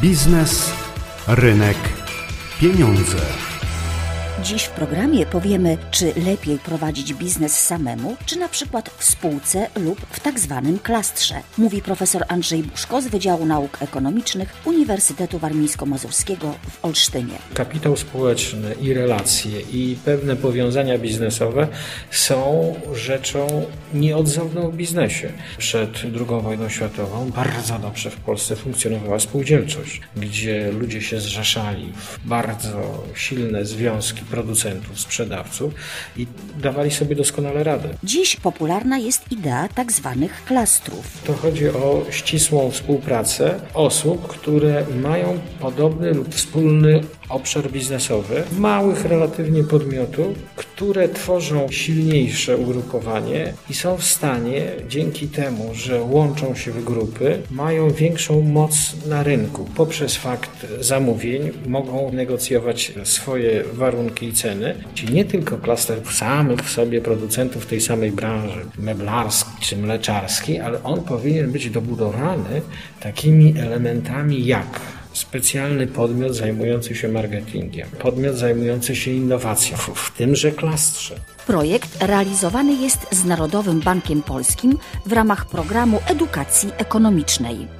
Biznes, rynek, pieniądze. Dziś w programie powiemy, czy lepiej prowadzić biznes samemu, czy na przykład w spółce lub w tak zwanym klastrze. Mówi profesor Andrzej Buszko z Wydziału Nauk Ekonomicznych Uniwersytetu Warmińsko-Mazurskiego w Olsztynie. Kapitał społeczny i relacje i pewne powiązania biznesowe są rzeczą nieodzowną w biznesie. Przed II wojną światową bardzo dobrze w Polsce funkcjonowała spółdzielczość, gdzie ludzie się zrzeszali w bardzo silne związki producentów, sprzedawców i dawali sobie doskonale radę. Dziś popularna jest idea tak zwanych klastrów. To chodzi o ścisłą współpracę osób, które mają podobny lub wspólny obszar biznesowy, małych relatywnie podmiotów, które tworzą silniejsze ugrupowanie i są w stanie dzięki temu, że łączą się w grupy, mają większą moc na rynku. Poprzez fakt zamówień mogą negocjować swoje warunki i ceny. Czyli nie tylko klaster samych w sobie producentów tej samej branży, meblarski czy mleczarski, ale on powinien być dobudowany takimi elementami jak specjalny podmiot zajmujący się marketingiem, podmiot zajmujący się innowacją w tymże klastrze. Projekt realizowany jest z Narodowym Bankiem Polskim w ramach programu edukacji ekonomicznej.